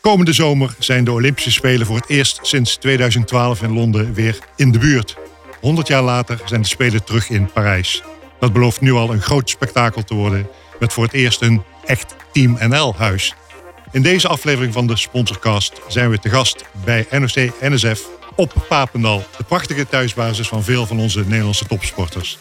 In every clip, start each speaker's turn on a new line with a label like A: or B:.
A: Komende zomer zijn de Olympische Spelen voor het eerst sinds 2012 in Londen weer in de buurt. 100 jaar later zijn de Spelen terug in Parijs. Dat belooft nu al een groot spektakel te worden met voor het eerst een echt Team NL-huis. In deze aflevering van de Sponsorcast zijn we te gast bij NOC-NSF op Papendal, de prachtige thuisbasis van veel van onze Nederlandse topsporters.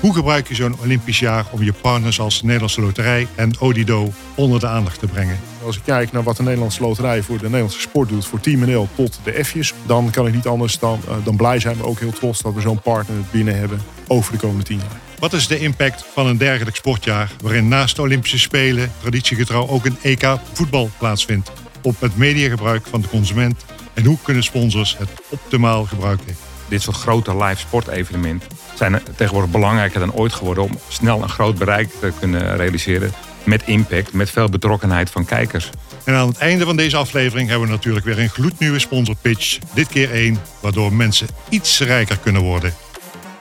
A: Hoe gebruik je zo'n Olympisch jaar om je partners als Nederlandse Loterij en Odido onder de aandacht te brengen?
B: Als ik kijk naar wat de Nederlandse Loterij voor de Nederlandse sport doet, voor Team NL tot de F'jes, dan kan ik niet anders dan, uh, dan blij zijn, maar ook heel trots dat we zo'n partner binnen hebben over de komende tien jaar.
A: Wat is de impact van een dergelijk sportjaar waarin naast de Olympische Spelen traditiegetrouw ook een EK voetbal plaatsvindt op het mediagebruik van de consument en hoe kunnen sponsors het optimaal gebruiken?
C: Dit soort grote live sportevenementen zijn tegenwoordig belangrijker dan ooit geworden om snel een groot bereik te kunnen realiseren met impact, met veel betrokkenheid van kijkers.
A: En aan het einde van deze aflevering hebben we natuurlijk weer een gloednieuwe sponsorpitch. Dit keer één waardoor mensen iets rijker kunnen worden.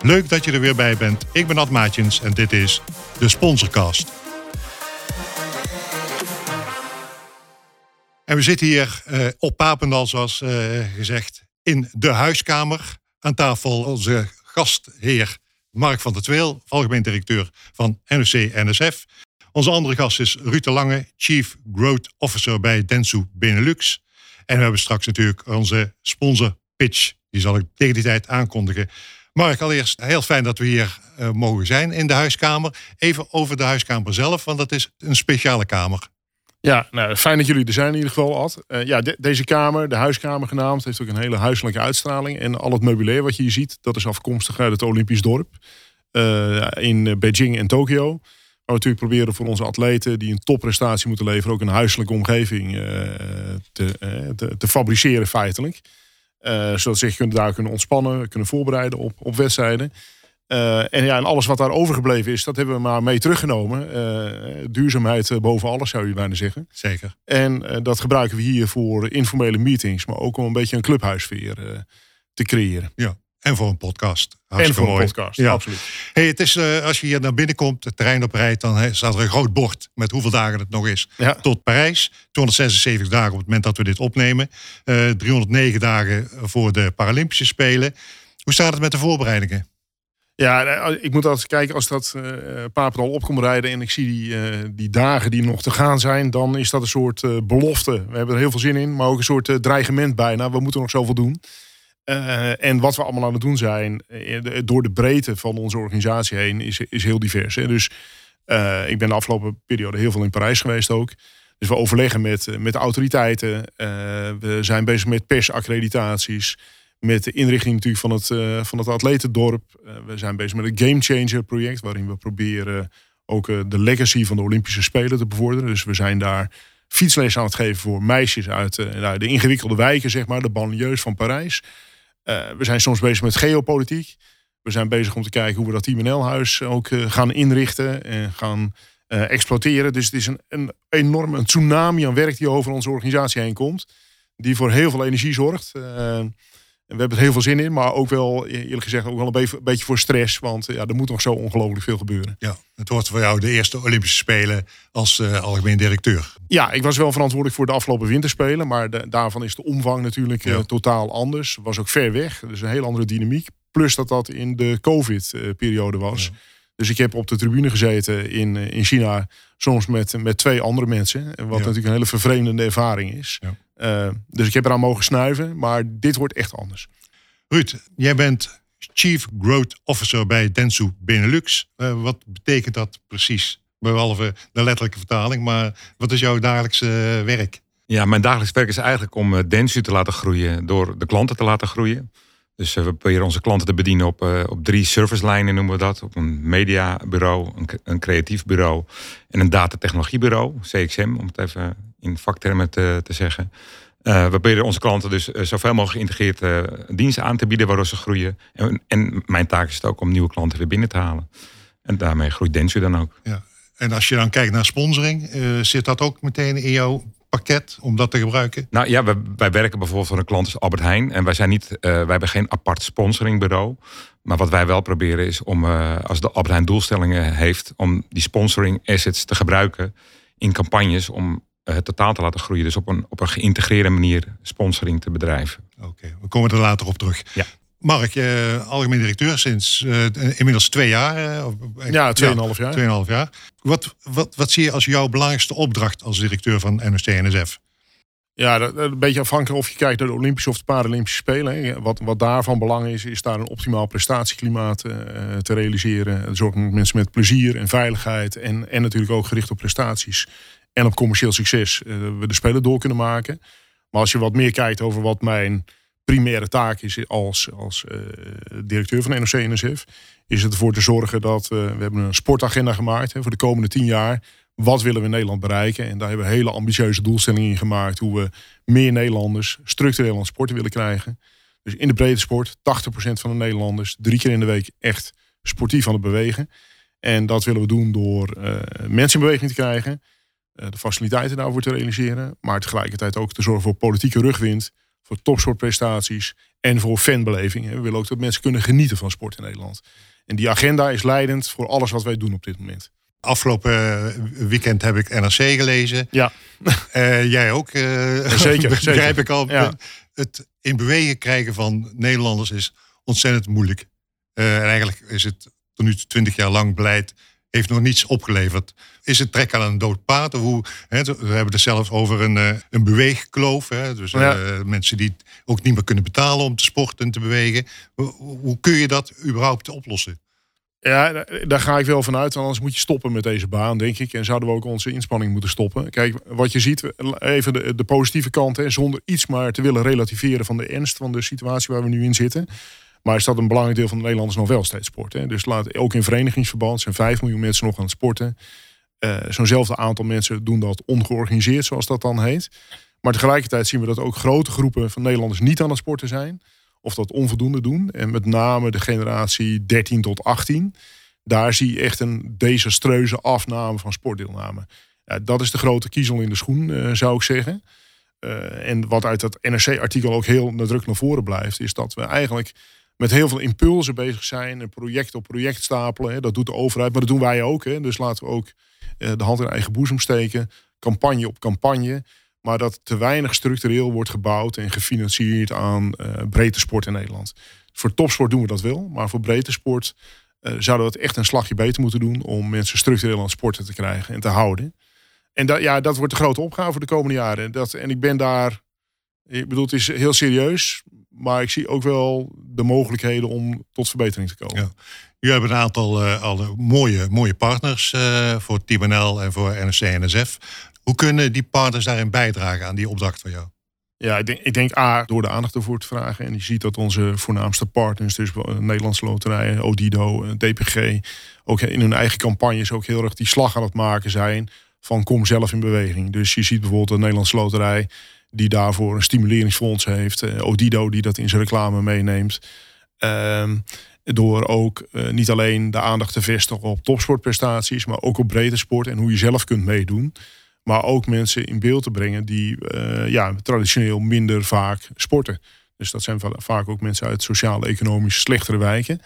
A: Leuk dat je er weer bij bent. Ik ben Ad Maatjens en dit is de Sponsorcast. En we zitten hier uh, op Papendal, zoals uh, gezegd, in de huiskamer. Aan tafel onze gastheer Mark van der Tweel, algemeen directeur van NOC-NSF. Onze andere gast is Ruud de Lange, Chief Growth Officer bij Densu Benelux. En we hebben straks natuurlijk onze sponsor pitch. Die zal ik tegen die tijd aankondigen. Mark, allereerst heel fijn dat we hier uh, mogen zijn in de huiskamer. Even over de huiskamer zelf, want dat is een speciale kamer.
B: Ja, nou, fijn dat jullie er zijn in ieder geval, Ad. Uh, ja, de, deze kamer, de huiskamer genaamd, heeft ook een hele huiselijke uitstraling. En al het meubilair wat je hier ziet, dat is afkomstig uit het Olympisch dorp. Uh, in Beijing en Tokio. Waar we natuurlijk proberen voor onze atleten die een topprestatie moeten leveren, ook een huiselijke omgeving te, te, te, fabriceren feitelijk. zodat ze zich kunnen, daar kunnen ontspannen, kunnen voorbereiden op, op wedstrijden. Uh, en, ja, en alles wat daar overgebleven is, dat hebben we maar mee teruggenomen. Uh, duurzaamheid boven alles, zou je bijna zeggen.
A: Zeker.
B: En uh, dat gebruiken we hier voor informele meetings, maar ook om een beetje een clubhuisfeer te creëren.
A: Ja. En voor een podcast.
B: Hartstikke en voor mooi. een podcast, ja. absoluut.
A: Hey, het is, als je hier naar binnen komt, het terrein op rijdt, dan staat er een groot bord met hoeveel dagen het nog is. Ja. Tot Parijs. 276 dagen op het moment dat we dit opnemen. 309 dagen voor de Paralympische Spelen. Hoe staat het met de voorbereidingen?
B: Ja, ik moet altijd kijken als dat uh, Papendal op komt rijden en ik zie die, die dagen die nog te gaan zijn, dan is dat een soort belofte. We hebben er heel veel zin in, maar ook een soort dreigement bijna. We moeten nog zoveel doen. en wat we allemaal aan het doen zijn, door de breedte van onze organisatie heen, is, is heel divers. Hè? Dus ik ben de afgelopen periode heel veel in Parijs geweest ook. Dus we overleggen met, met de autoriteiten. we zijn bezig met persaccreditaties met de inrichting natuurlijk van het, uh, van het atletendorp. Uh, we zijn bezig met het Game Changer project, waarin we proberen ook uh, de legacy van de Olympische Spelen te bevorderen. Dus we zijn daar fietsles aan het geven voor meisjes uit nou, de ingewikkelde wijken, zeg maar, de banlieues van Parijs. we zijn soms bezig met geopolitiek. We zijn bezig om te kijken hoe we dat Team NL-huis ook gaan inrichten en gaan exploiteren. Dus het is een, een enorme een tsunami aan werk die over onze organisatie heen komt. Die voor heel veel energie zorgt we hebben er heel veel zin in, maar ook wel, eerlijk gezegd, ook wel een beetje, beetje voor stress. Want ja, er moet nog zo ongelooflijk veel gebeuren.
A: Ja, het wordt voor jou de eerste Olympische Spelen als uh, algemeen directeur.
B: Ja, ik was wel verantwoordelijk voor de afgelopen winterspelen. Maar de, daarvan is de omvang natuurlijk ja. uh, totaal anders. Was ook ver weg. Dus een heel andere dynamiek. Plus dat dat in de COVID-periode was. Ja. Dus ik heb op de tribune gezeten in, eh, in China, soms met, met twee andere mensen. Wat ja. natuurlijk een hele vervreemdende ervaring is. Ja. Uh, dus ik heb eraan mogen snuiven, maar dit wordt echt anders.
A: Ruud, jij bent Chief Growth Officer bij Densu Benelux. Uh, wat betekent dat precies? Behalve de letterlijke vertaling, maar wat is jouw dagelijkse werk?
C: Ja, mijn dagelijks werk is eigenlijk om Densu te laten groeien door de klanten te laten groeien. Dus we proberen onze klanten te bedienen op, uh, op drie servicelijnen noemen we dat. Op een mediabureau, een, een creatief bureau en een datatechnologiebureau, CXM, om het even in vaktermen te, te zeggen. Uh, we proberen onze klanten dus zoveel mogelijk geïntegreerd diensten aan te bieden waardoor ze groeien. En, en, mijn taak is het ook om nieuwe klanten weer binnen te halen. En daarmee groeit Densu dan ook.
A: Ja. En als je dan kijkt naar sponsoring, zit dat ook meteen in jouw pakket om dat te gebruiken?
C: Nou ja, wij, wij werken bijvoorbeeld voor een klant als Albert Heijn. En wij, zijn niet, uh, wij hebben geen apart sponsoringbureau. Maar wat wij wel proberen is om, uh, als de Albert Heijn doelstellingen heeft... om die sponsoring assets te gebruiken in campagnes... om het totaal te laten groeien. Dus op een, op een geïntegreerde manier sponsoring te bedrijven.
A: Oké, we komen er later op terug.
C: Ja.
A: Mark, uh, algemeen directeur sinds uh, inmiddels twee jaar.
B: Uh, ja, tweeënhalf jaar.
A: Tweeënhalf jaar. Wat, wat, wat zie je als jouw belangrijkste opdracht als directeur van NOC-NSF?
B: Ja, dat, een beetje afhankelijk of je kijkt naar de Olympische of de Paralympische Spelen. Wat, wat daarvan belang is, is daar een optimaal prestatieklimaat te realiseren. Zorgen dat mensen met plezier en veiligheid en, en natuurlijk ook gericht op prestaties en op commercieel succes we de Spelen door kunnen maken. Maar als je wat meer kijkt over wat mijn primaire taak is als, als uh, directeur van NOC-NSF... is het ervoor te zorgen dat uh, we hebben een sportagenda gemaakt hè, voor de komende tien jaar. Wat willen we in Nederland bereiken? En daar hebben we hele ambitieuze doelstellingen in gemaakt... hoe we meer Nederlanders structureel aan sporten willen krijgen. Dus in de brede sport, 80% van de Nederlanders... drie keer in de week echt sportief aan het bewegen. En dat willen we doen door uh, mensen in beweging te krijgen... de faciliteiten daarvoor te realiseren... maar tegelijkertijd ook te zorgen voor politieke rugwind voor topsportprestaties en voor fanbeleving. We willen ook dat mensen kunnen genieten van sport in Nederland. En die agenda is leidend voor alles wat wij doen op dit moment.
A: Afgelopen eh, weekend heb ik NRC gelezen.
B: Ja.
A: Uh, jij ook. Uh,
B: zeker.
A: begrijp ik al. Ja. Het in bewegen krijgen van Nederlanders is ontzettend moeilijk. en eigenlijk is het tot nu toe twintig jaar lang beleid heeft nog niets opgeleverd. Is het trek aan een dood paard? Of hoe, hè, we hebben het zelfs over een, uh, een beweegkloof. Hè, dus uh, mensen die ook niet meer kunnen betalen om te sporten en te bewegen. Hoe, hoe kun je dat überhaupt oplossen?
B: Ja, daar ga ik wel vanuit. Anders moet je stoppen met deze baan, denk ik. En zouden we ook onze inspanning moeten stoppen. Kijk, wat je ziet, even de, de positieve kant. Hè, zonder iets maar te willen relativeren van de ernst van de situatie waar we nu in zitten. Maar is dat een belangrijk deel van de Nederlanders nog wel steeds sporten. Dus laat, ook in verenigingsverband zijn 5 miljoen mensen nog aan het sporten. Uh, Zo'nzelfde aantal mensen doen dat ongeorganiseerd, zoals dat dan heet. Maar tegelijkertijd zien we dat ook grote groepen van Nederlanders niet aan het sporten zijn. Of dat onvoldoende doen. En met name de generatie 13 tot 18. Daar zie je echt een desastreuze afname van sportdeelname. Dat is de grote kiezel in de schoen, uh, zou ik zeggen. Uh, en wat uit dat NRC-artikel ook heel nadrukkelijk naar voren blijft, is dat we eigenlijk met heel veel impulsen bezig zijn. Project op project stapelen. Dat doet de overheid, maar dat doen wij ook. Hè. Dus laten we ook uh, de hand in eigen boezem steken. Campagne op campagne. Maar dat te weinig structureel wordt gebouwd en gefinancierd aan uh, breedte sport in Nederland. Voor topsport doen we dat wel. Maar voor breedte sport uh, zouden we het echt een slagje beter moeten doen. Om mensen structureel aan het sporten te krijgen en te houden. En dat, ja, dat wordt de grote opgave voor de komende jaren. Dat, en ik ben daar ik bedoel, het is heel serieus. Maar ik zie ook wel de mogelijkheden om tot verbetering te komen. Ja.
A: Jullie hebben een aantal uh, alle mooie, mooie partners uh, voor Team NL en voor NRC-NSF. Hoe kunnen die partners daarin bijdragen aan die opdracht van jou?
B: Ja, ik denk, ik denk A, door de aandacht ervoor te vragen. En je ziet dat onze voornaamste partners, dus Nederlandse Loterijen, Odido, DPG, ook in hun eigen campagnes ook heel erg die slag aan het maken zijn van kom zelf in beweging. Dus je ziet bijvoorbeeld de Nederlandse Loterij die daarvoor een stimuleringsfonds heeft. Uh, Odido die dat in zijn reclame meeneemt. Uh, door ook uh, niet alleen de aandacht te vestigen op topsportprestaties, maar ook op breedte sport en hoe je zelf kunt meedoen. Maar ook mensen in beeld te brengen die uh, ja, traditioneel minder vaak sporten. Dus dat zijn vaak ook mensen uit sociaal-economisch slechtere wijken.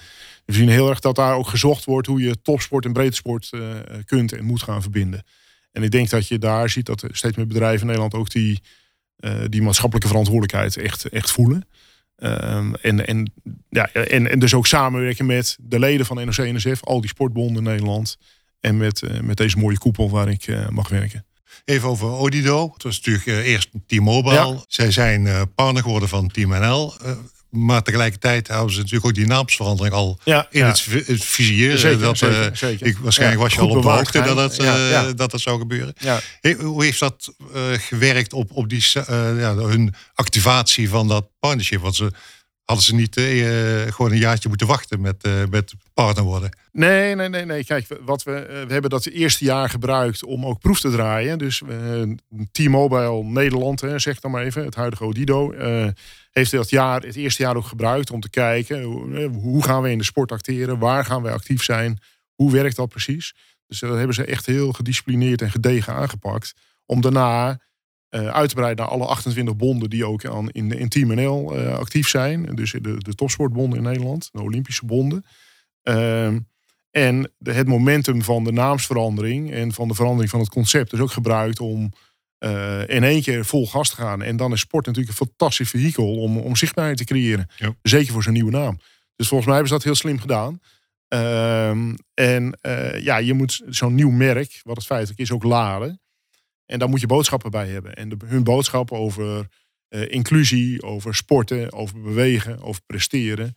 B: We zien heel erg dat daar ook gezocht wordt hoe je topsport en breedte sport kunt en moet gaan verbinden. En ik denk dat je daar ziet dat steeds meer bedrijven in Nederland ook die uh, die maatschappelijke verantwoordelijkheid echt, echt voelen. Um, en, en, ja, en, en dus ook samenwerken met de leden van NOC-NSF, al die sportbonden in Nederland. En met, uh, met deze mooie koepel waar ik uh, mag werken.
A: Even over Odido. Het was natuurlijk eerst T-Mobile. Ja. Zij zijn partner geworden van Team NL. Maar tegelijkertijd houden ze natuurlijk ook die naamsverandering al
B: ja,
A: in
B: ja.
A: Het, het vizier.
B: Zeker,
A: dat,
B: zeker,
A: uh,
B: zeker.
A: Ik, waarschijnlijk was je al op de hoogte dat het, uh, dat het zou gebeuren. He, hoe heeft dat uh, gewerkt op, op die, hun activatie van dat partnership? Want ze hadden ze niet gewoon een jaartje moeten wachten met, met partner worden.
B: Nee, nee, nee, nee. Kijk, wat we, we hebben dat eerste jaar gebruikt om ook proef te draaien. Dus T-Mobile Nederland, hè, zeg dan maar even, het huidige Odido heeft dat jaar, het eerste jaar ook gebruikt om te kijken hoe gaan we in de sport acteren, waar gaan wij actief zijn, hoe werkt dat precies. Dus dat hebben ze echt heel gedisciplineerd en gedegen aangepakt. Om daarna uit te breiden naar alle 28 bonden die ook aan, in, in Team NL actief zijn. Dus de, de topsportbonden in Nederland, de Olympische bonden. Ehm, en de, het momentum van de naamsverandering en van de verandering van het concept is ook gebruikt om in één keer vol gas te gaan. En dan is sport natuurlijk een fantastisch vehikel om, om zichtbaarheid te creëren. Zeker voor zo'n nieuwe naam. Dus volgens mij hebben ze dat heel slim gedaan. Ehm, en uh, ja, je moet zo'n nieuw merk, wat het feitelijk is, ook laden. En daar moet je boodschappen bij hebben. En de, hun boodschappen over uh, inclusie, over sporten, over bewegen, over presteren,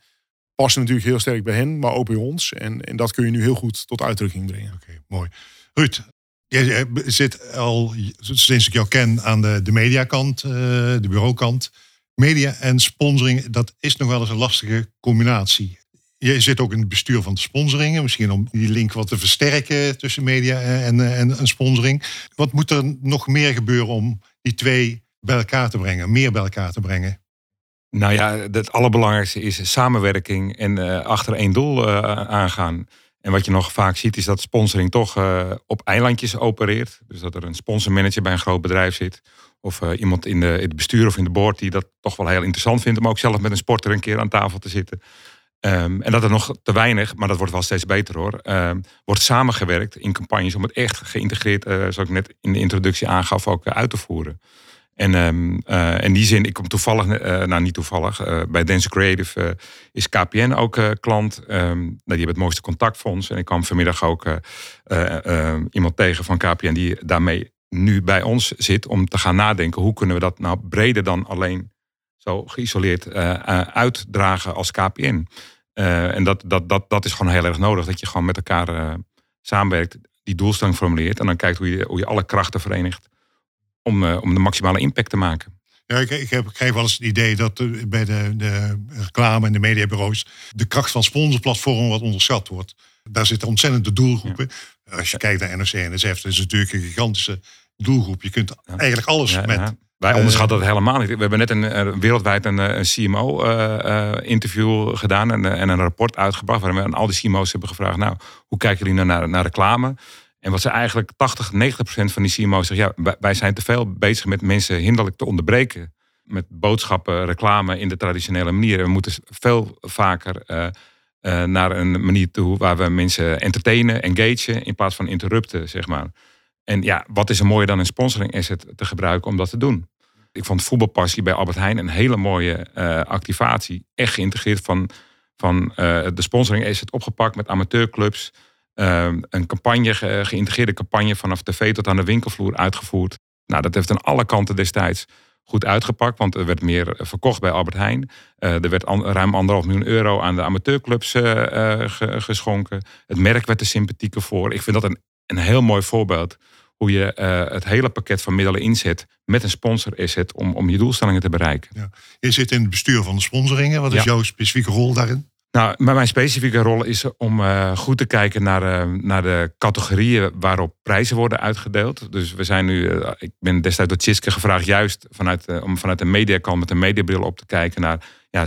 B: passen natuurlijk heel sterk bij hen, maar ook bij ons. En, en dat kun je nu heel goed tot uitdrukking brengen.
A: Oké, mooi. Ruud, jij zit al sinds ik jou ken aan de, de mediakant, uh, de bureaukant. Media en sponsoring, dat is nog wel eens een lastige combinatie. Je zit ook in het bestuur van de sponsoringen. Misschien om die link wat te versterken tussen media en, en, en sponsoring. Wat moet er nog meer gebeuren om die twee bij elkaar te brengen, meer bij elkaar te brengen?
C: Nou ja, het allerbelangrijkste is samenwerking en uh, achter één doel uh, aangaan. En wat je nog vaak ziet is dat sponsoring toch uh, op eilandjes opereert. Dus dat er een sponsormanager bij een groot bedrijf zit. Of iemand in, de, in het bestuur of in de board die dat toch wel heel interessant vindt om ook zelf met een sporter een keer aan tafel te zitten. Um, en dat er nog te weinig, maar dat wordt wel steeds beter hoor, um, wordt samengewerkt in campagnes om het echt geïntegreerd, zoals ik net in de introductie aangaf, ook uit te voeren. En um, uh, in die zin, ik kom toevallig, nou niet toevallig, bij Dance Creative is KPN ook klant. nou, die hebben het mooiste contactfonds. En ik kwam vanmiddag ook iemand tegen van KPN die daarmee nu bij ons zit om te gaan nadenken hoe kunnen we dat nou breder dan alleen zo geïsoleerd uitdragen als KPN. En dat, dat, dat, dat is gewoon heel erg nodig. Dat je gewoon met elkaar samenwerkt, die doelstelling formuleert. En dan kijkt hoe je, hoe je alle krachten verenigt om, uh, om de maximale impact te maken.
A: Ja, ik, ik, heb, ik krijg wel eens het idee dat bij de, de reclame en de mediabureaus de kracht van sponsorplatformen wat onderschat wordt. Daar zitten ontzettende doelgroepen. Ja. Als je kijkt naar NRC en NSF, dat is natuurlijk een gigantische doelgroep. Je kunt eigenlijk alles met
C: wij eh, onderschatten dat helemaal niet. We hebben net een, wereldwijd een, een CMO-interview eh, eh, gedaan en, en, een rapport uitgebracht. Waarin we aan al die CMO's hebben gevraagd: Nou, hoe kijken jullie nou naar, naar reclame? En wat ze eigenlijk 80, 90 procent van die CMO's zeggen: Ja, wij zijn te veel bezig met mensen hinderlijk te onderbreken. Met boodschappen, reclame in de traditionele manier. We moeten veel vaker naar een manier toe waar we mensen entertainen, engagen, in plaats van interrupten, zeg maar. En ja, wat is er mooier dan een sponsoring asset te gebruiken om dat te doen? Ik vond voetbalpassie bij Albert Heijn een hele mooie uh, activatie. Echt geïntegreerd van, van de sponsoring asset opgepakt met amateurclubs. Uh, een campagne, ge geïntegreerde campagne vanaf tv tot aan de winkelvloer uitgevoerd. Nou, dat heeft aan alle kanten destijds goed uitgepakt. Want er werd meer verkocht bij Albert Heijn. Uh, er werd an, ruim anderhalf miljoen euro aan de amateurclubs uh, geschonken. Het merk werd er sympathieker voor. Ik vind dat een, een heel mooi voorbeeld hoe je uh, het hele pakket van middelen inzet met een sponsor asset om, om je doelstellingen te bereiken. Ja.
A: Je zit in het bestuur van de sponsoringen. Wat is jouw specifieke rol daarin?
C: Nou, mijn specifieke rol is om uh, goed te kijken naar, uh, naar de categorieën waarop prijzen worden uitgedeeld. Dus we zijn nu, uh, ik ben destijds door Tjitske gevraagd juist vanuit, om vanuit de mediakant met een mediabril op te kijken naar, ja,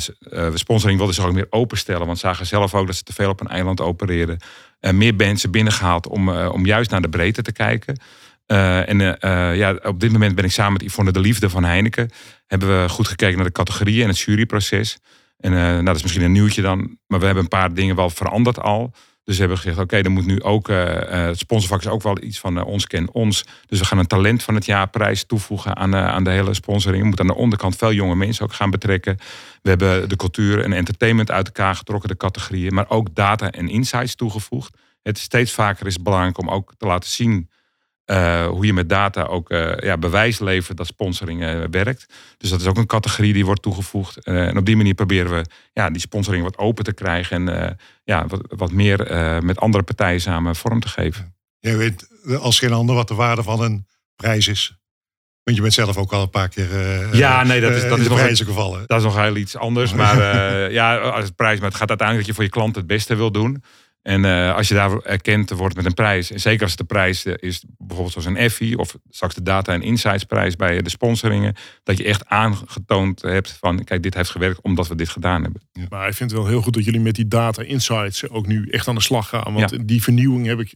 C: sponsoring wilden ze ook meer openstellen, want zagen zelf ook dat ze te veel op een eiland opereren. meer mensen binnengehaald om, om juist naar de breedte te kijken. En ja, op dit moment ben ik samen met Yvonne de Liefde van Heineken. Hebben we goed gekeken naar de categorieën en het juryproces. En uh, nou, dat is misschien een nieuwtje dan. Maar we hebben een paar dingen wel veranderd al. Dus we hebben gezegd, oké, okay, dan moet nu ook... het sponsorvak is ook wel iets van ons ken ons. Dus we gaan een talent van het jaar prijs toevoegen aan, aan de hele sponsoring. We moeten aan de onderkant veel jonge mensen ook gaan betrekken. We hebben de cultuur en entertainment uit elkaar getrokken, de categorieën. Maar ook data en insights toegevoegd. Het steeds vaker is belangrijk om ook te laten zien uh, hoe je met data ook uh, ja, bewijs levert dat sponsoring uh, werkt. Dus dat is ook een categorie die wordt toegevoegd. en op die manier proberen we ja, die sponsoring wat open te krijgen en ja, wat, wat meer met andere partijen samen vorm te geven.
A: Jij weet als geen ander wat de waarde van een prijs is. Want je bent zelf ook al een paar keer
C: ja, nee, dat is, dat is nog
A: prijzen gevallen.
C: Dat is nog heel iets anders. Maar ja, als het prijs, maar het gaat uiteindelijk dat je voor je klant het beste wil doen. En uh, als je daar erkend wordt met een prijs, en zeker als de prijs eh, is bijvoorbeeld zoals een Effie of straks de data en insights prijs bij de sponsoringen, dat je echt aangetoond hebt van kijk, dit heeft gewerkt omdat we dit gedaan hebben.
B: Ja. Maar ik vind het wel heel goed dat jullie met die data insights ook nu echt aan de slag gaan. Want die vernieuwing heb ik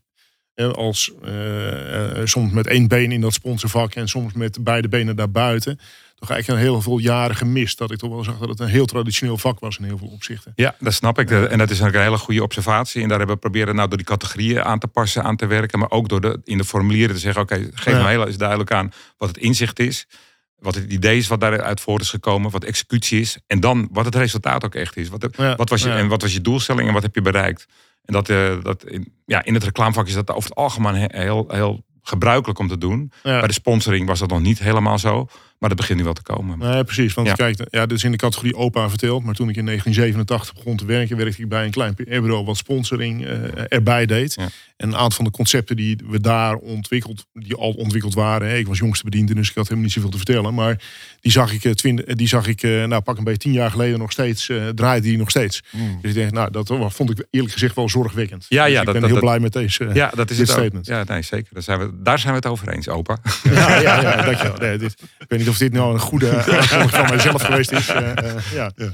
B: als, uh, soms met één been in dat sponsorvak en soms met beide benen daarbuiten. Toch eigenlijk een heel veel jaren gemist. Dat ik toch wel zag dat het een heel traditioneel vak was in heel veel opzichten.
C: Ja, dat snap ik. En dat is een hele goede observatie. En daar hebben we proberen nou door die categorieën aan te passen, aan te werken. Maar ook door de, in de formulieren te zeggen, oké, geef me heel eens duidelijk aan wat het inzicht is. Wat het idee is wat daaruit voort is gekomen, wat executie is. En dan wat het resultaat ook echt is. Wat, wat was je, En wat was je doelstelling en wat heb je bereikt? En dat, uh, dat in, ja, in het reclamevak is dat over het algemeen heel, heel gebruikelijk om te doen. Bij de sponsoring was dat nog niet helemaal zo. Maar dat begint nu wel te komen.
B: Nee, precies. Want kijk, ja, dit is in de categorie opa verteld. Maar toen ik in 1987 begon te werken, werkte ik bij een klein PR-bureau wat sponsoring uh, erbij deed. En een aantal van de concepten die we daar ontwikkeld, die al ontwikkeld waren. Hè, ik was jongste bediende, dus ik had helemaal niet zoveel te vertellen. Maar die zag ik, eh, twintig, die zag ik nou, pak een beetje tien jaar geleden nog steeds, uh, draaide die nog steeds. Mm. Dus ik denk, nou, dat vond ik eerlijk gezegd wel zorgwekkend.
C: Ja,
B: dus
C: ja,
B: ik
C: dat,
B: ben heel blij met deze
C: ja, dat is
B: dit
C: het
B: statement.
C: Ja, nee, zeker. Daar zijn, we, daar zijn we het over eens, opa.
B: Ja, ja, ja dankjewel. Nee, dit, ik weet niet of dit nou een goede aankondiging van mijzelf geweest is. Uh, uh, ja. ja.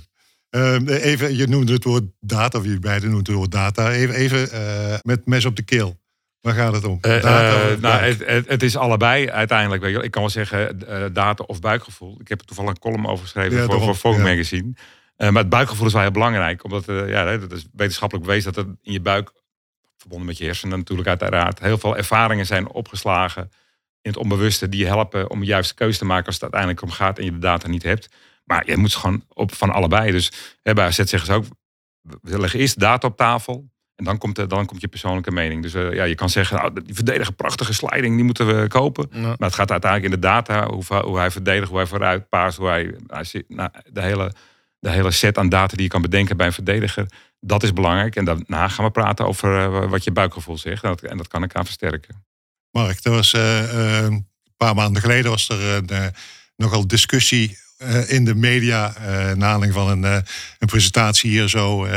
A: Um, even, je noemde het woord data, of je beiden noemden het woord data. Even, even uh, met mes op de keel. Waar gaat het om?
C: Data nou, het, het, het, is allebei uiteindelijk. Weet je, ik kan wel zeggen data of buikgevoel. Ik heb er toevallig een column over geschreven ja, voor, voor Vogue ja. Magazine. maar het buikgevoel is wel heel belangrijk. Omdat ja, dat is wetenschappelijk bewezen dat er in je buik, verbonden met je hersenen natuurlijk uiteraard, heel veel ervaringen zijn opgeslagen in het onbewuste die je helpen om de juiste keuze te maken als het uiteindelijk om gaat en je de data niet hebt. Maar je moet gewoon op van allebei. Dus hè, bij AZ zeggen ze ook, we leggen eerst de data op tafel en dan komt, de, dan komt je persoonlijke mening. Dus uh, ja, je kan zeggen, nou, die verdedigen prachtige sliding, die moeten we kopen. Ja. Maar het gaat uiteindelijk in de data, hoe, hoe hij verdedigt, hoe hij vooruit paast, hoe hij, hij nou, de, hele, de hele set aan data die je kan bedenken bij een verdediger. Dat is belangrijk. En daarna gaan we praten over uh, wat je buikgevoel zegt. En dat, en dat kan ik aan versterken.
A: Mark, er was uh, een paar maanden geleden was er een, uh, nogal discussie in de media na aanleiding van een, een, presentatie hier zo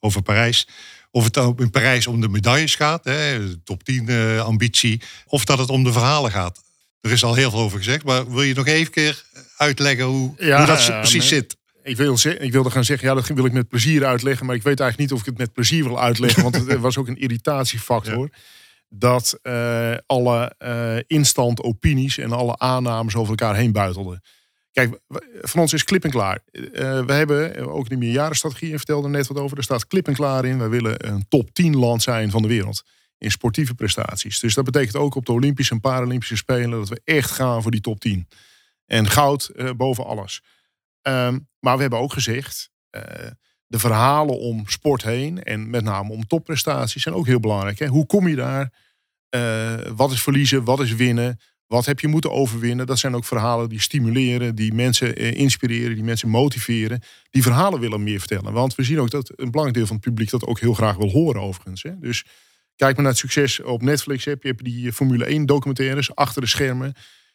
A: over Parijs. Of het in Parijs om de medailles gaat, hè, top 10 ambitie, of dat het om de verhalen gaat. Er is al heel veel over gezegd, maar wil je nog even keer uitleggen hoe, ja, hoe dat precies zit?
B: Ik, wil, ik wilde gaan zeggen, ja, dat wil ik met plezier uitleggen. Maar ik weet eigenlijk niet of ik het met plezier wil uitleggen. Want het was ook een irritatiefactor. Ja dat uh, alle uh, instant opinies en alle aannames over elkaar heen buitelden. Kijk, van ons is klip en klaar. Uh, we hebben ook de meerjarenstrategie, en vertelde net wat over, er staat klip en klaar in. We willen een top 10 land zijn van de wereld in sportieve prestaties. Dus dat betekent ook op de Olympische en Paralympische Spelen dat we echt gaan voor die top 10. En goud boven alles. Um, maar we hebben ook gezegd, de verhalen om sport heen en met name om topprestaties zijn ook heel belangrijk. Hè? Hoe kom je daar? Uh, wat is verliezen? Wat is winnen? Wat heb je moeten overwinnen? Dat zijn ook verhalen die stimuleren, die mensen uh, inspireren, die mensen motiveren. Die verhalen willen meer vertellen. Want we zien ook dat een belangrijk deel van het publiek dat ook heel graag wil horen overigens. Hè? Dus kijk maar naar het succes op Netflix. Heb je hebt die eh, Formule 1 documentaires achter de schermen.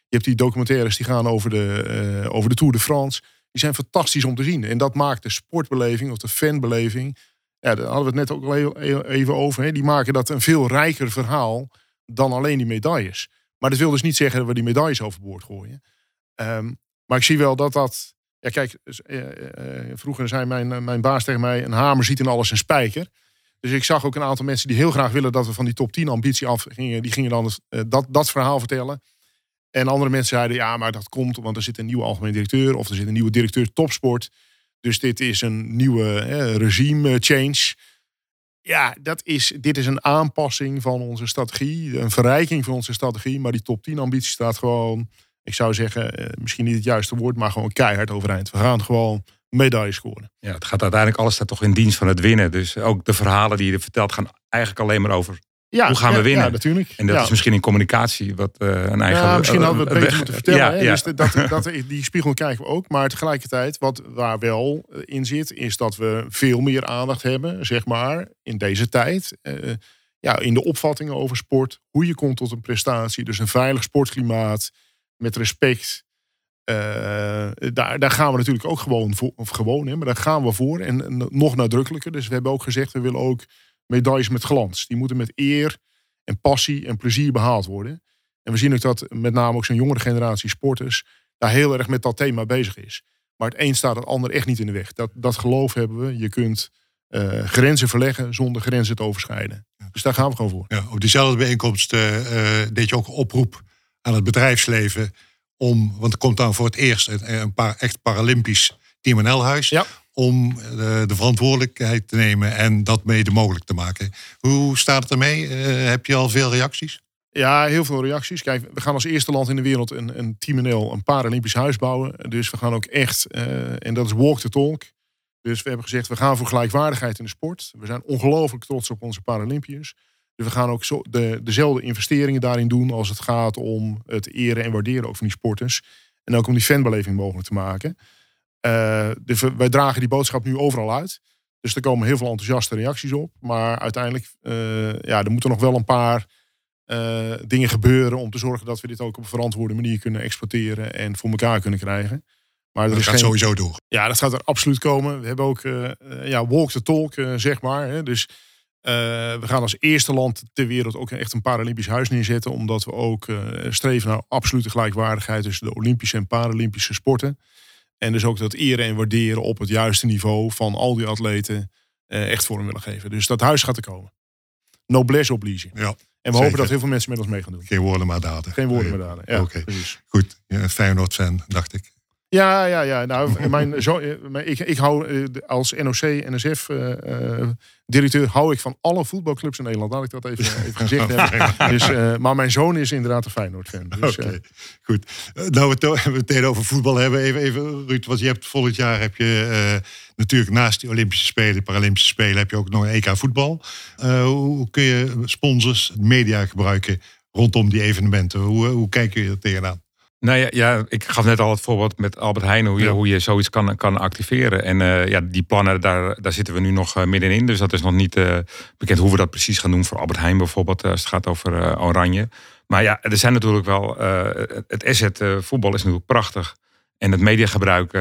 B: Je hebt die documentaires die gaan over de, over de Tour de France. Die zijn fantastisch om te zien. En dat maakt de sportbeleving of de fanbeleving. Ja, daar hadden we het net ook al even over. Hè. Die maken dat een veel rijker verhaal dan alleen die medailles. Maar dat wil dus niet zeggen dat we die medailles overboord gooien. Um, maar ik zie wel dat dat. Ja, kijk, uh, uh, vroeger zei mijn, mijn baas tegen mij: een hamer ziet in alles een spijker. Dus ik zag ook een aantal mensen die heel graag willen dat we van die top 10 ambitie af gingen. Die gingen dan dat, dat verhaal vertellen. En andere mensen zeiden: ja, maar dat komt, want er zit een nieuwe algemeen directeur of er zit een nieuwe directeur topsport. Dus dit is een nieuwe regime change. Ja, dat is, dit is een aanpassing van onze strategie. Een verrijking van onze strategie. Maar die top 10 ambitie staat gewoon, ik zou zeggen, misschien niet het juiste woord, maar gewoon keihard overeind. We gaan gewoon medailles scoren.
C: Ja, het gaat uiteindelijk alles staat toch in dienst van het winnen. Dus ook de verhalen die je vertelt gaan eigenlijk alleen maar over ja, hoe gaan we winnen?
B: Ja, natuurlijk.
C: En dat is misschien in communicatie wat uh, een eigen...
B: Ja, misschien hadden we het beter moeten vertellen. Ja, dus dat, dat, die spiegel krijgen we ook. Maar tegelijkertijd, wat waar wel in zit... is dat we veel meer aandacht hebben, zeg maar, in deze tijd... Uh, ja, in de opvattingen over sport. Hoe je komt tot een prestatie. Dus een veilig sportklimaat. Met respect. Uh, daar, daar gaan we natuurlijk ook gewoon voor. Of gewoon, hè, maar daar gaan we voor. En, en nog nadrukkelijker. Dus we hebben ook gezegd, we willen ook medailles met glans. Die moeten met eer en passie en plezier behaald worden. En we zien ook dat met name ook zo'n jongere generatie sporters daar heel erg met dat thema bezig is. Maar het een staat het ander echt niet in de weg. Dat, dat geloof hebben we. Je kunt grenzen verleggen zonder grenzen te overschrijden. Dus daar gaan we gewoon voor.
A: Ja, op diezelfde bijeenkomst deed je ook oproep aan het bedrijfsleven om, want er komt dan voor het eerst een, een paar echt Paralympisch Team NL-huis.
B: Ja.
A: Om de, de, verantwoordelijkheid te nemen en dat mede mogelijk te maken. Hoe staat het ermee? heb je al veel reacties?
B: Ja, heel veel reacties. Kijk, we gaan als eerste land in de wereld een, een Team NL, een Paralympisch huis bouwen. Dus we gaan ook echt, uh, en dat is walk the talk. Dus we hebben gezegd, we gaan voor gelijkwaardigheid in de sport. We zijn ongelooflijk trots op onze Paralympiërs. Dus we gaan ook zo de, dezelfde investeringen daarin doen als het gaat om het eren en waarderen ook van die sporters. En ook om die fanbeleving mogelijk te maken. Dus wij dragen die boodschap nu overal uit. Dus er komen heel veel enthousiaste reacties op. Maar uiteindelijk, uh, ja, er moeten nog wel een paar uh, dingen gebeuren om te zorgen dat we dit ook op een verantwoorde manier kunnen exporteren en voor elkaar kunnen krijgen.
A: Maar dat gaat geen... sowieso door.
B: Ja, dat gaat er absoluut komen. We hebben ook uh, ja, walk the talk, zeg maar. Hè. Dus we gaan als eerste land ter wereld ook echt een Paralympisch huis neerzetten. Omdat we ook streven naar absolute gelijkwaardigheid tussen de Olympische en Paralympische sporten. En dus ook dat eren en waarderen op het juiste niveau van al die atleten echt vorm willen geven. Dus dat huis gaat er komen. Noblesse oblige.
A: Ja.
B: En we hopen dat heel veel mensen met ons mee gaan doen.
A: Geen woorden maar daden.
B: Geen woorden maar daden, ja. Oké,
A: goed. Ja, Feyenoord-fan, dacht ik.
B: Ja, ja, ja. Nou, mijn, zo, ik, ik hou eh, als NOC, NSF uh, uh, directeur, hou ik van alle voetbalclubs in Nederland. Laat ik dat even, even gezegd hebben. Dus, uh, maar mijn zoon is inderdaad een Feyenoord-fan. Dus,
A: Oké, goed. nou, we het meteen over voetbal hebben. Even, even Ruud, want je hebt volgend jaar heb je natuurlijk naast die Olympische Spelen, Paralympische Spelen, heb je ook nog een EK voetbal. hoe kun je sponsors, media gebruiken rondom die evenementen? Hoe, hoe kijk je er tegenaan?
C: Nou ja, ja, ik gaf net al het voorbeeld met Albert Heijn, hoe je, hoe je zoiets kan, kan activeren. En uh, ja, die plannen, daar, daar zitten we nu nog uh, middenin. Dus dat is nog niet uh, bekend hoe we dat precies gaan doen voor Albert Heijn bijvoorbeeld, als het gaat over Oranje. Maar ja, er zijn natuurlijk wel, het asset voetbal is natuurlijk prachtig. En het mediagebruik,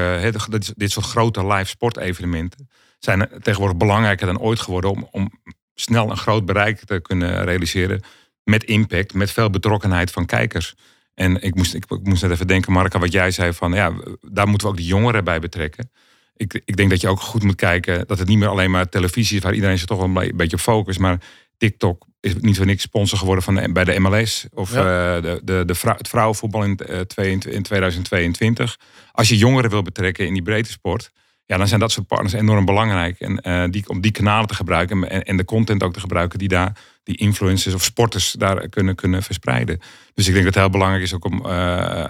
C: dit, dit soort grote live sportevenementen, zijn tegenwoordig belangrijker dan ooit geworden om, om snel een groot bereik te kunnen realiseren. Met impact, met veel betrokkenheid van kijkers. En ik moest, ik, moest net even denken, Marca, wat jij zei van ja, daar moeten we ook de jongeren bij betrekken. Ik, ik denk dat je ook goed moet kijken dat het niet meer alleen maar televisie is waar iedereen zich toch wel een beetje op focust. Maar TikTok is niet voor niks sponsor geworden van de, bij de MLS of uh, de, de, de het vrouwenvoetbal in, uh, in 2022. Als je jongeren wil betrekken in die breedte sport, ja, dan zijn dat soort partners enorm belangrijk. En uh, die, om die kanalen te gebruiken en, en de content ook te gebruiken die daar die influencers of sporters daar kunnen, kunnen verspreiden. Dus ik denk dat het heel belangrijk is ook om uh,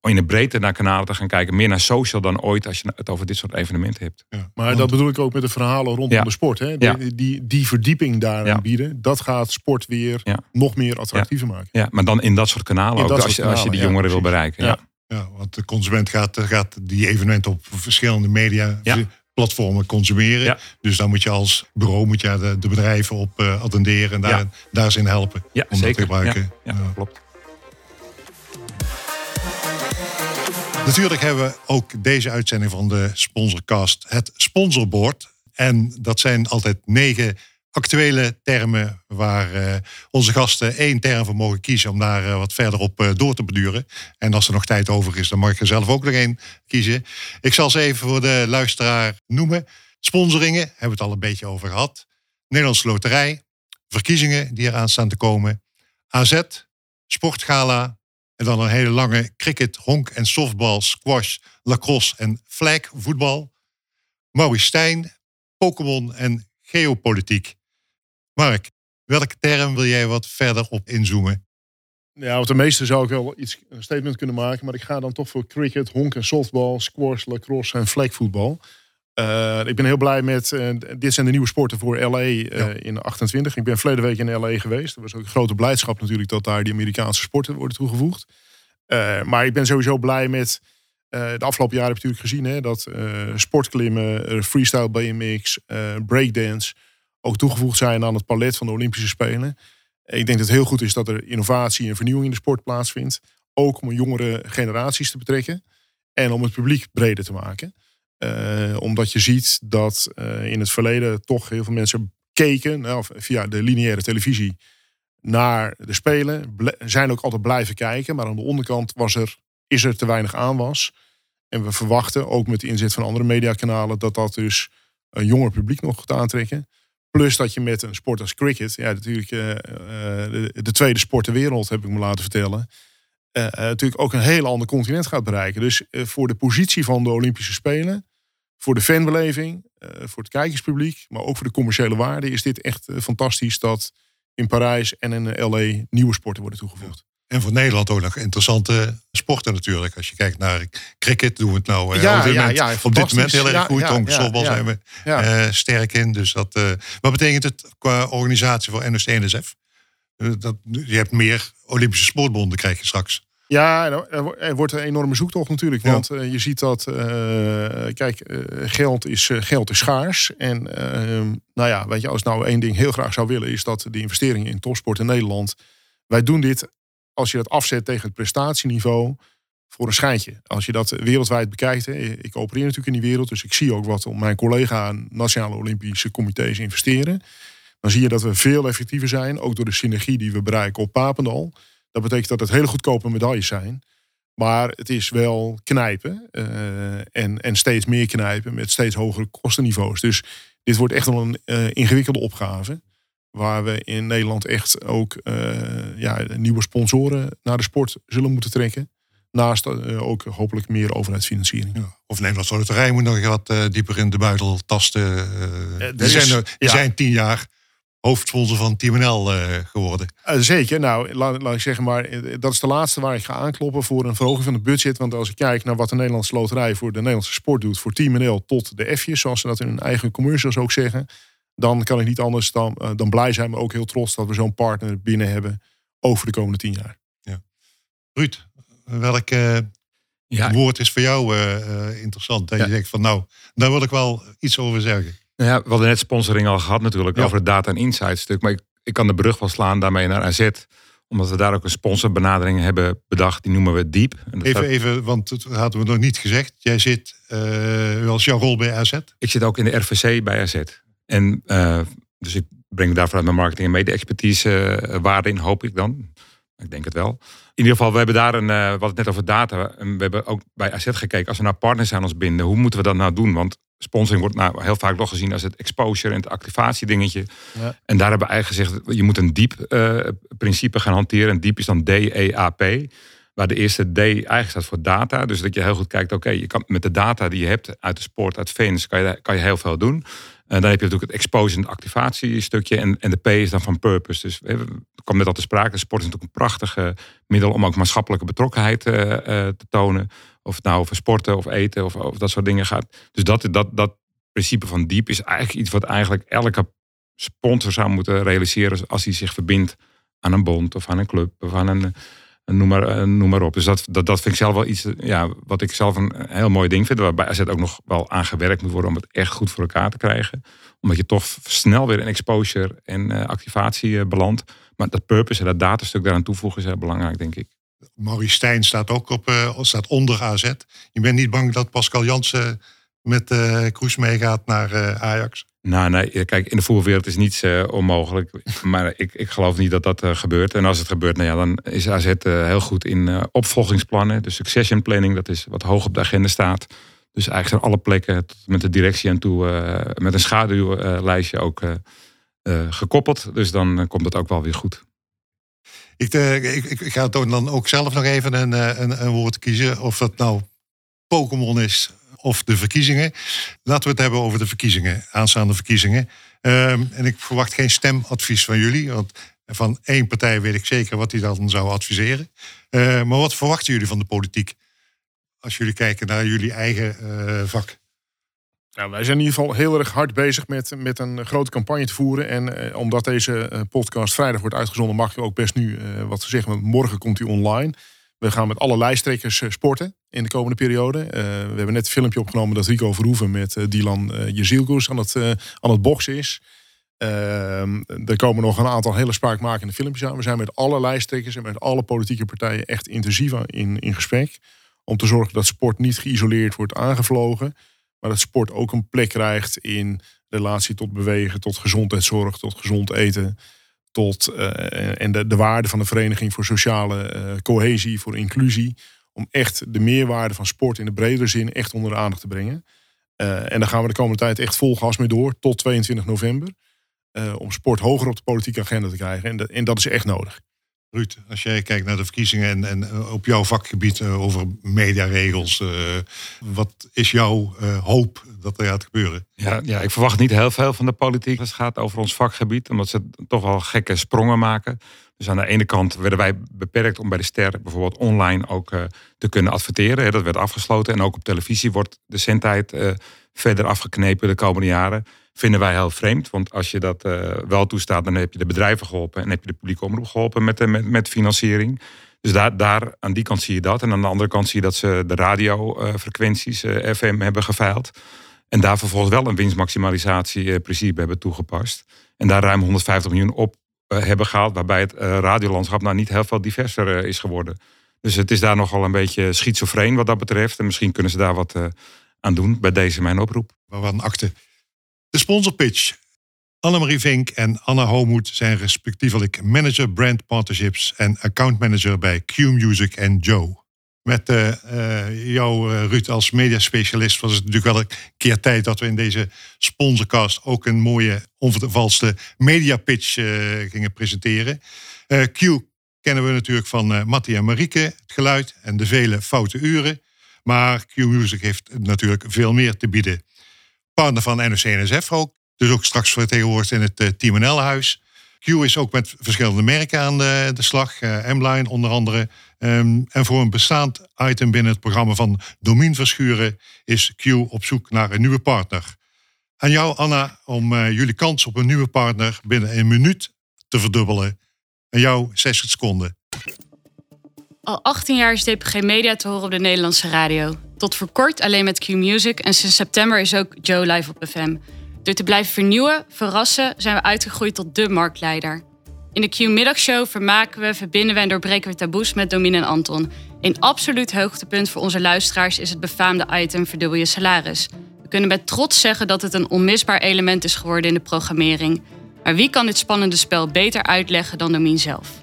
C: in de breedte naar kanalen te gaan kijken. Meer naar social dan ooit als je het over dit soort evenementen hebt.
B: Ja, maar dat bedoel ik ook met de verhalen rondom de sport. Hè? Die, die, die, verdieping daarin bieden, dat gaat sport weer nog meer attractiever maken.
C: Ja, maar dan in dat soort kanalen ook, als, je, als je die jongeren wil bereiken. Ja.
A: Ja, want de consument gaat, gaat die evenementen op verschillende media platformen consumeren. Dus dan moet je als bureau moet je de, de bedrijven op uh, attenderen en daar, ja. daar in helpen.
C: Ja,
A: om
C: zeker.
A: dat te gebruiken.
C: Ja, klopt.
A: Natuurlijk hebben we ook deze uitzending van de Sponsorcast het sponsorboard. En dat zijn altijd negen actuele termen waar uh, onze gasten één term voor mogen kiezen om daar uh, wat verder op uh, door te beduren. En als er nog tijd over is, dan mag er zelf ook nog één kiezen. Ik zal ze even voor de luisteraar noemen. Sponsoringen, hebben we het al een beetje over gehad. Nederlandse Loterij, verkiezingen die eraan staan te komen. AZ, Sportgala. En dan een hele lange cricket, honk en softbal, squash, lacrosse en flag voetbal. Maurice Pokémon en geopolitiek. Mark, welke term wil jij wat verder op inzoomen?
B: Ja, op de meeste zou ik wel iets, een statement kunnen maken. Maar ik ga dan toch voor cricket, honk en softbal, squash, lacrosse en flagvoetbal. Uh, ik ben heel blij met, uh, dit zijn de nieuwe sporten voor LA uh, ja. in 28. Ik ben verleden week in LA geweest. Er was ook een grote blijdschap natuurlijk dat daar die Amerikaanse sporten worden toegevoegd. maar ik ben sowieso blij met, de afgelopen jaren heb je natuurlijk gezien hè, dat sportklimmen, freestyle BMX, breakdance ook toegevoegd zijn aan het palet van de Olympische Spelen. Ik denk dat het heel goed is dat er innovatie en vernieuwing in de sport plaatsvindt. Ook om jongere generaties te betrekken. En om het publiek breder te maken. Uh, omdat je ziet dat uh, in het verleden toch heel veel mensen keken nou, via de lineaire televisie naar de Spelen. Zijn ook altijd blijven kijken. Maar aan de onderkant was er, is er te weinig aanwas. En we verwachten, ook met de inzet van andere mediakanalen, dat dat dus een jonger publiek nog te aantrekken. Plus dat je met een sport als cricket, ja, natuurlijk de, de, tweede sport ter wereld, heb ik me laten vertellen. natuurlijk ook een heel ander continent gaat bereiken. Dus voor de positie van de Olympische Spelen, voor de fanbeleving, voor het kijkerspubliek, maar ook voor de commerciële waarde, is dit echt fantastisch dat in Parijs en in LA nieuwe sporten worden toegevoegd.
A: En voor Nederland ook nog interessante sporten natuurlijk. Als je kijkt naar cricket, doen we het nou
B: ja, op, dit moment,
A: ja, op dit moment heel erg goed. Ja, zijn we uh, sterk in. Dus dat, uh, wat betekent het qua organisatie voor NOC NSF? Uh, eh, dat, je hebt meer Olympische sportbonden krijg je straks.
B: Ja, er wordt een enorme zoektocht natuurlijk. Want je ziet dat, kijk, geld, is, geld is schaars. En ehm, nou ja, weet je, als nou één ding heel graag zou willen, is dat de investeringen in topsport in Nederland. Wij doen dit als je dat afzet tegen het prestatieniveau voor een schijntje. Als je dat wereldwijd bekijkt, ik opereer natuurlijk in die wereld, dus ik zie ook wat mijn collega nationale Olympische comité's investeren. Dan zie je dat we veel effectiever zijn, ook door de synergie die we bereiken op Papendal. Dat betekent dat het hele goedkope medailles zijn. Maar het is wel knijpen uh, en, en steeds meer knijpen met steeds hogere kostenniveaus. Dus dit wordt echt wel een uh, ingewikkelde opgave. Waar we in Nederland echt ook uh, ja, nieuwe sponsoren naar de sport zullen moeten trekken. Naast uh, ook hopelijk meer overheidsfinanciering. Ja.
A: Of Nederlandse Loterij moet nog wat uh, dieper in de buidel tasten. die zijn, die zijn tien jaar hoofdsponsor van TMNL geworden.
B: zeker. Nou, laat, laat, ik zeggen maar, dat is de laatste waar ik ga aankloppen voor een verhoging van het budget. Want als ik kijk naar wat de Nederlandse Loterij voor de Nederlandse sport doet, voor TMNL tot de F'jes, zoals ze dat in hun eigen commercials ook zeggen dan kan ik niet anders dan, uh, dan blij zijn, maar ook heel trots dat we zo'n partner binnen hebben over de komende tien jaar. Ja.
A: Ruud, welk uh, ja. woord is voor jou uh, interessant? Dat je denkt van nou, daar wil ik wel iets over zeggen.
C: Nou ja, we hadden net sponsoring al gehad natuurlijk over het data en insight stuk. Maar ik, ik kan de brug wel slaan daarmee naar AZ omdat we daar ook een sponsorbenadering hebben bedacht. Die noemen we Diep.
A: Even, even, want dat hadden we nog niet gezegd. Jij zit, uh, wel jouw rol bij AZ?
C: Ik zit ook in de RVC bij AZ. En uh, dus ik breng daar vanuit mijn marketing en mede-expertise uh, waarde in, hoop ik dan. Ik denk het wel. In ieder geval, we hebben daar een, uh, wat het net over data. En we hebben ook bij AZ gekeken, als we nou partners aan ons binden, hoe moeten we dat nou doen? Want sponsoring wordt nou heel vaak nog gezien als het exposure en het activatie dingetje. Ja. En daar hebben we eigenlijk gezegd, je moet een diep principe gaan hanteren. En diep is dan D-E-A-P. Waar de eerste D eigenlijk staat voor data. Dus dat je heel goed kijkt, oké, je kan met de data die je hebt uit de sport, uit fans, kan je, kan je heel veel doen. En dan heb je natuurlijk het exposure en activatiestukje. En, en de P is dan van purpose. Dus er kwam net al te sprake. Sport is natuurlijk een prachtige middel om ook maatschappelijke betrokkenheid uh, uh, te tonen. Of het nou over sporten of eten of, of dat soort dingen gaat. Dus dat, dat, dat principe van diep is eigenlijk iets wat eigenlijk elke sponsor zou moeten realiseren als hij zich verbindt aan een bond of aan een club of aan een noem maar, eh, noem maar op. Dus dat, dat, dat vind ik zelf wel iets ja, wat ik zelf een heel mooi ding vind. Waarbij AZ ook nog wel aan gewerkt moet worden om het echt goed voor elkaar te krijgen. Omdat je toch snel weer in exposure en activatie belandt. Maar dat purpose en dat datastuk daaraan toevoegen is heel belangrijk, denk ik.
A: Maurice Stijn staat ook op, staat onder AZ. Je bent niet bang dat Pascal Jansen met Kroes meegaat naar Ajax?
C: Nou, nee, kijk, in de voerwereld is niets uh, onmogelijk. Maar ik, ik geloof niet dat dat uh, gebeurt. En als het gebeurt, nou ja, dan is AZ eh, heel goed in opvolgingsplannen. De succession planning, dat is wat hoog op de agenda staat. Dus eigenlijk zijn alle plekken met de directie aan toe, met een schaduwlijstje ook gekoppeld. Dus dan komt het ook wel weer goed.
A: Ik, ik, ik ga dan ook zelf nog even een, een woord kiezen. Of dat nou Pokémon is of de verkiezingen. Laten we het hebben over de verkiezingen, aanstaande verkiezingen. Ehm, en ik verwacht geen stemadvies van jullie, want van één partij weet ik zeker wat die dan zou adviseren. Uh, maar wat verwachten jullie van de politiek? Als jullie kijken naar jullie eigen uh, vak.
B: Nou, wij zijn in ieder geval heel erg hard bezig met, met een grote campagne te voeren. En eh, omdat deze podcast vrijdag wordt uitgezonden, mag je ook best nu wat zeggen. Morgen komt hij online. We gaan met alle lijsttrekkers eh, sporten in de komende periode. Uh, we hebben net een filmpje opgenomen dat Rico Verhoeven met uh, Dylan uh, aan het, aan het boksen is. Ehm, er komen nog een aantal hele spraakmakende filmpjes aan. We zijn met alle lijsttrekkers en met alle politieke partijen echt intensief in, in gesprek. Om te zorgen dat sport niet geïsoleerd wordt aangevlogen. Maar dat sport ook een plek krijgt in relatie tot bewegen, tot gezondheidszorg, tot gezond eten tot, uh, en de, de waarde van de Vereniging voor Sociale uh, Cohesie, voor inclusie. Om echt de meerwaarde van sport in de bredere zin echt onder de aandacht te brengen. en daar gaan we de komende tijd echt vol gas mee door tot 22 november. om sport hoger op de politieke agenda te krijgen. En, en dat is echt nodig.
A: Ruud, als jij kijkt naar de verkiezingen en, en eh, op jouw vakgebied uh, over mediaregels, uh, wat is jouw hoop dat er gaat gebeuren?
C: Ja, ja, ik verwacht niet heel veel van de politiek als het gaat over ons vakgebied, omdat ze toch wel gekke sprongen maken. Dus aan de ene kant werden wij beperkt om bij de ster bijvoorbeeld online ook te kunnen adverteren. Dat werd afgesloten en ook op televisie wordt de zendtijd verder afgeknepen de komende jaren vinden wij heel vreemd. Want als je dat uh, wel toestaat, dan heb je de bedrijven geholpen en heb je de publieke omroep geholpen met, met, met financiering. Dus daar, daar, aan die kant zie je dat. En aan de andere kant zie je dat ze de radiofrequenties, uh, FM, hebben geveild. En daar vervolgens wel een winstmaximalisatieprincipe hebben toegepast. En daar ruim 150 miljoen op hebben gehaald. Waarbij het radiolandschap nou niet heel veel diverser is geworden. Dus het is daar nogal een beetje schizofreen wat dat betreft. En misschien kunnen ze daar wat aan doen. Bij deze mijn oproep.
A: Wat een akte. De sponsorpitch. Annemarie Vink en Anna Homoed zijn respectievelijk manager brand partnerships en account manager bij Q Music en Joe. Met uh, jou, uh, Ruud, als mediaspecialist was het natuurlijk wel een keer tijd dat we in deze sponsorcast ook een mooie, onvervalste mediapitch gingen presenteren. Q kennen we natuurlijk van Mattie en Marieke, het geluid en de vele foute uren. Maar Q Music heeft natuurlijk veel meer te bieden partner van NOC-NSF ook. Dus ook straks vertegenwoordigd in het uh, Team NL-huis. Q is ook met verschillende merken aan de, de slag. Uh, M-Line onder andere. Um, en voor een bestaand item binnen het programma van Domien Verschuren... is Q op zoek naar een nieuwe partner. Aan jou, Anna, om uh, jullie kans op een nieuwe partner... binnen een minuut te verdubbelen. En jou 60 seconden.
D: Al 18 jaar is DPG Media te horen op de Nederlandse radio. Tot voor kort alleen met Q-Music en sinds september is ook Joe live op FM. Door te blijven vernieuwen, verrassen, zijn we uitgegroeid tot de marktleider. In de Q-middagshow vermaken we, verbinden we en doorbreken we taboes met Domine en Anton. Een absoluut hoogtepunt voor onze luisteraars is het befaamde item Verdubbel je salaris. We kunnen met trots zeggen dat het een onmisbaar element is geworden in de programmering. Maar wie kan dit spannende spel beter uitleggen dan Domien zelf?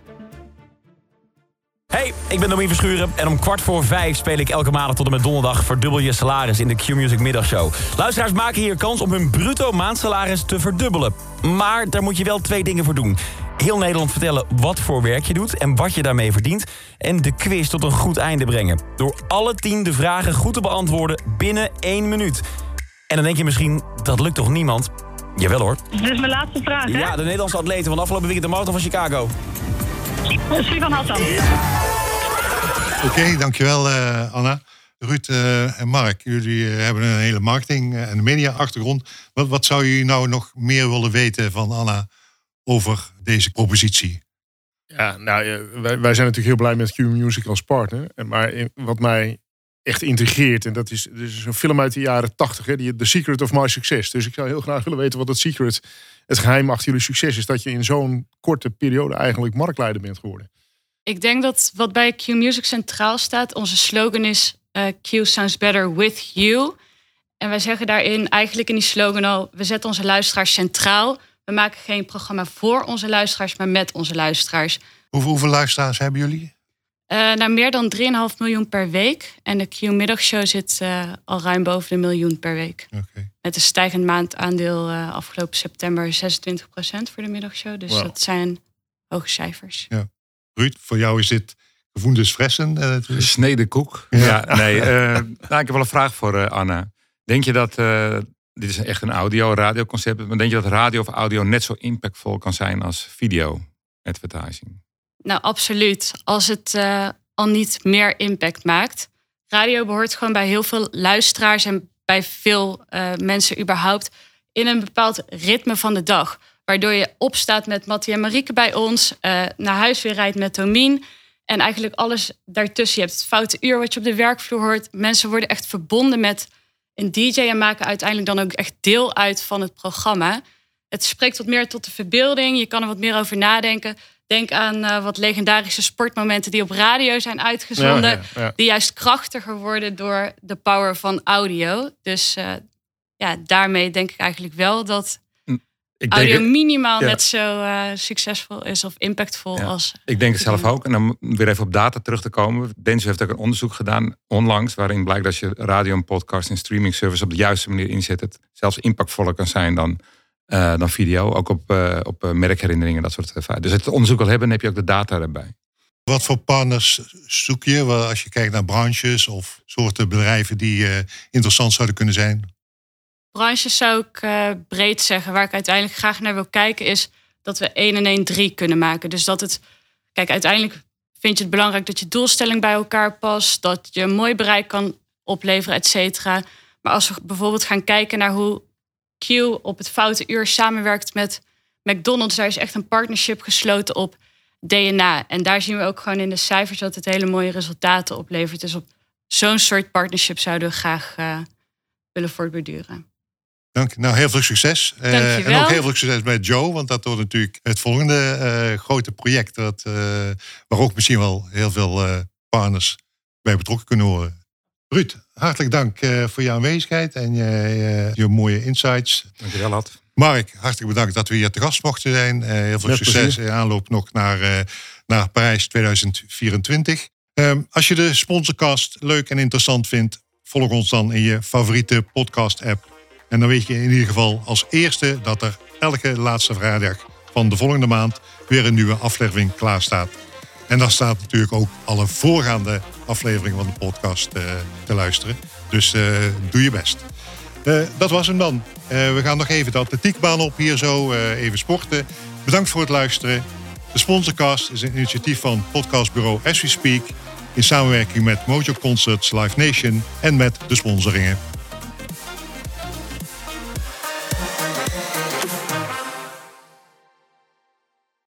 E: Hey, ik ben Domien Verschuren en om kwart voor vijf speel ik elke maandag tot en met donderdag verdubbel je salaris in de Q-Music middagshow. Luisteraars maken hier kans om hun bruto maandsalaris te verdubbelen. Maar daar moet je wel twee dingen voor doen. Heel Nederland vertellen wat voor werk je doet en wat je daarmee verdient. En de quiz tot een goed einde brengen. Door alle tien de vragen goed te beantwoorden binnen één minuut. En dan denk je misschien, dat lukt toch niemand? Jawel hoor.
F: Dit is mijn laatste vraag, hè?
E: Ja, de Nederlandse atleten van afgelopen weekend de marathon van Chicago.
F: Sivan Hassan.
A: Oké, dankjewel uh, Anna. Ruud uh, en Mark, jullie uh, hebben een hele marketing- en media-achtergrond. Wat, wat zou je nou nog meer willen weten van Anna over deze propositie?
B: Ja, nou, wij, wij zijn natuurlijk heel blij met Q Music als partner. Maar wat mij echt intrigeert, en dat is, dus een film uit de jaren tachtig, The Secret of My Success. Dus ik zou heel graag willen weten wat het secret, het geheim achter jullie succes is. Dat je in zo'n korte periode eigenlijk marktleider bent geworden.
D: Ik denk dat wat bij Q Music centraal staat, onze slogan is uh, Q sounds better with you. En wij zeggen daarin eigenlijk in die slogan al, we zetten onze luisteraars centraal. We maken geen programma voor onze luisteraars, maar met onze luisteraars.
A: Hoeveel, hoeveel luisteraars hebben jullie?
D: Uh, nou, meer dan 3,5 miljoen per week. En de Q-middagshow zit uh, al ruim boven de miljoen per week.
A: Okay.
D: Met een stijgend maandaandeel uh, afgelopen september 26% voor de middagshow. Dus wow. dat zijn hoge cijfers.
A: Ja. Ruud, voor jou is dit gevoendes fressen?
C: Gesneden koek. Ja, ja nee. nou, ik heb wel een vraag voor Anna. Denk je dat, dit is echt een audio-radioconcept, maar denk je dat radio of audio net zo impactvol kan zijn als video-advertising?
D: Nou, absoluut. Als het uh, al niet meer impact maakt. Radio behoort gewoon bij heel veel luisteraars en bij veel uh, mensen überhaupt in een bepaald ritme van de dag. Waardoor je opstaat met Mattie en Marieke bij ons, uh, naar huis weer rijdt met Tomien. En eigenlijk alles daartussen. Je hebt het foute uur wat je op de werkvloer hoort. Mensen worden echt verbonden met een DJ en maken uiteindelijk dan ook echt deel uit van het programma. Het spreekt wat meer tot de verbeelding. Je kan er wat meer over nadenken. Denk aan uh, wat legendarische sportmomenten die op radio zijn uitgezonden. Ja, ja, ja. Die juist krachtiger worden door de power van audio. Dus uh, ja, daarmee denk ik eigenlijk wel dat
C: Ik
D: audio
C: denk,
D: minimaal net zo eh, succesvol is of impactvol als.
C: ik denk het zelf ook. En dan weer even op data terug te komen. Densho heeft ook een onderzoek gedaan onlangs... waarin blijkt dat je radio en podcast en streaming service... op de juiste manier inzet. Het zelfs impactvoller kan zijn dan, eh, dan video. Ook op, eh, op eh, merkherinneringen, dat soort dingen. Dus het onderzoek al hebben, dan heb je ook de data erbij.
A: Wat voor partners zoek je Wel, als je kijkt naar branches of soorten bedrijven die eh, interessant zouden kunnen zijn?
D: branches zou ik eh, breed zeggen. Waar ik uiteindelijk graag naar wil kijken is dat we 1 en 1 3 kunnen maken. Dus dat het, kijk, uiteindelijk vind je het belangrijk dat je doelstelling bij elkaar past, dat je een mooi bereik kan opleveren, et cetera. Maar als we bijvoorbeeld gaan kijken naar hoe Q op het foute uur samenwerkt met McDonald's, daar is echt een partnership gesloten op DNA. En daar zien we ook gewoon in de cijfers dat het hele mooie resultaten oplevert. Dus op zo'n soort partnership zouden we graag eh, willen voortborduren.
A: Dank. Nou, heel veel succes. Eh, en ook heel veel succes met Joe, want dat wordt natuurlijk het volgende eh, grote project. Dat, waar ook misschien wel heel veel partners bij betrokken kunnen worden. Ruud, hartelijk dank eh, voor je aanwezigheid en je, eh, je mooie insights.
C: Dankjewel, Ad.
A: Mark, hartelijk bedankt dat we hier te gast mochten zijn. Eh, heel veel
B: Met
A: succes in aanloop nog naar, eh, naar Parijs 2024. Ehm, als je de sponsorcast leuk en interessant vindt, volg ons dan in je favoriete podcast-app. En dan weet je in ieder geval als eerste dat er elke laatste vrijdag van de volgende maand weer een nieuwe aflevering klaar staat. En daar staat natuurlijk ook alle voorgaande afleveringen van de podcast eh, te luisteren. Dus eh, doe je best. Eh, dat was hem dan. We gaan nog even de atletiekbaan op hier zo, even sporten. Bedankt voor het luisteren. De Sponsorcast is een initiatief van podcastbureau As We Speak... in samenwerking met Mojo Concerts Live Nation en met de sponsoringen.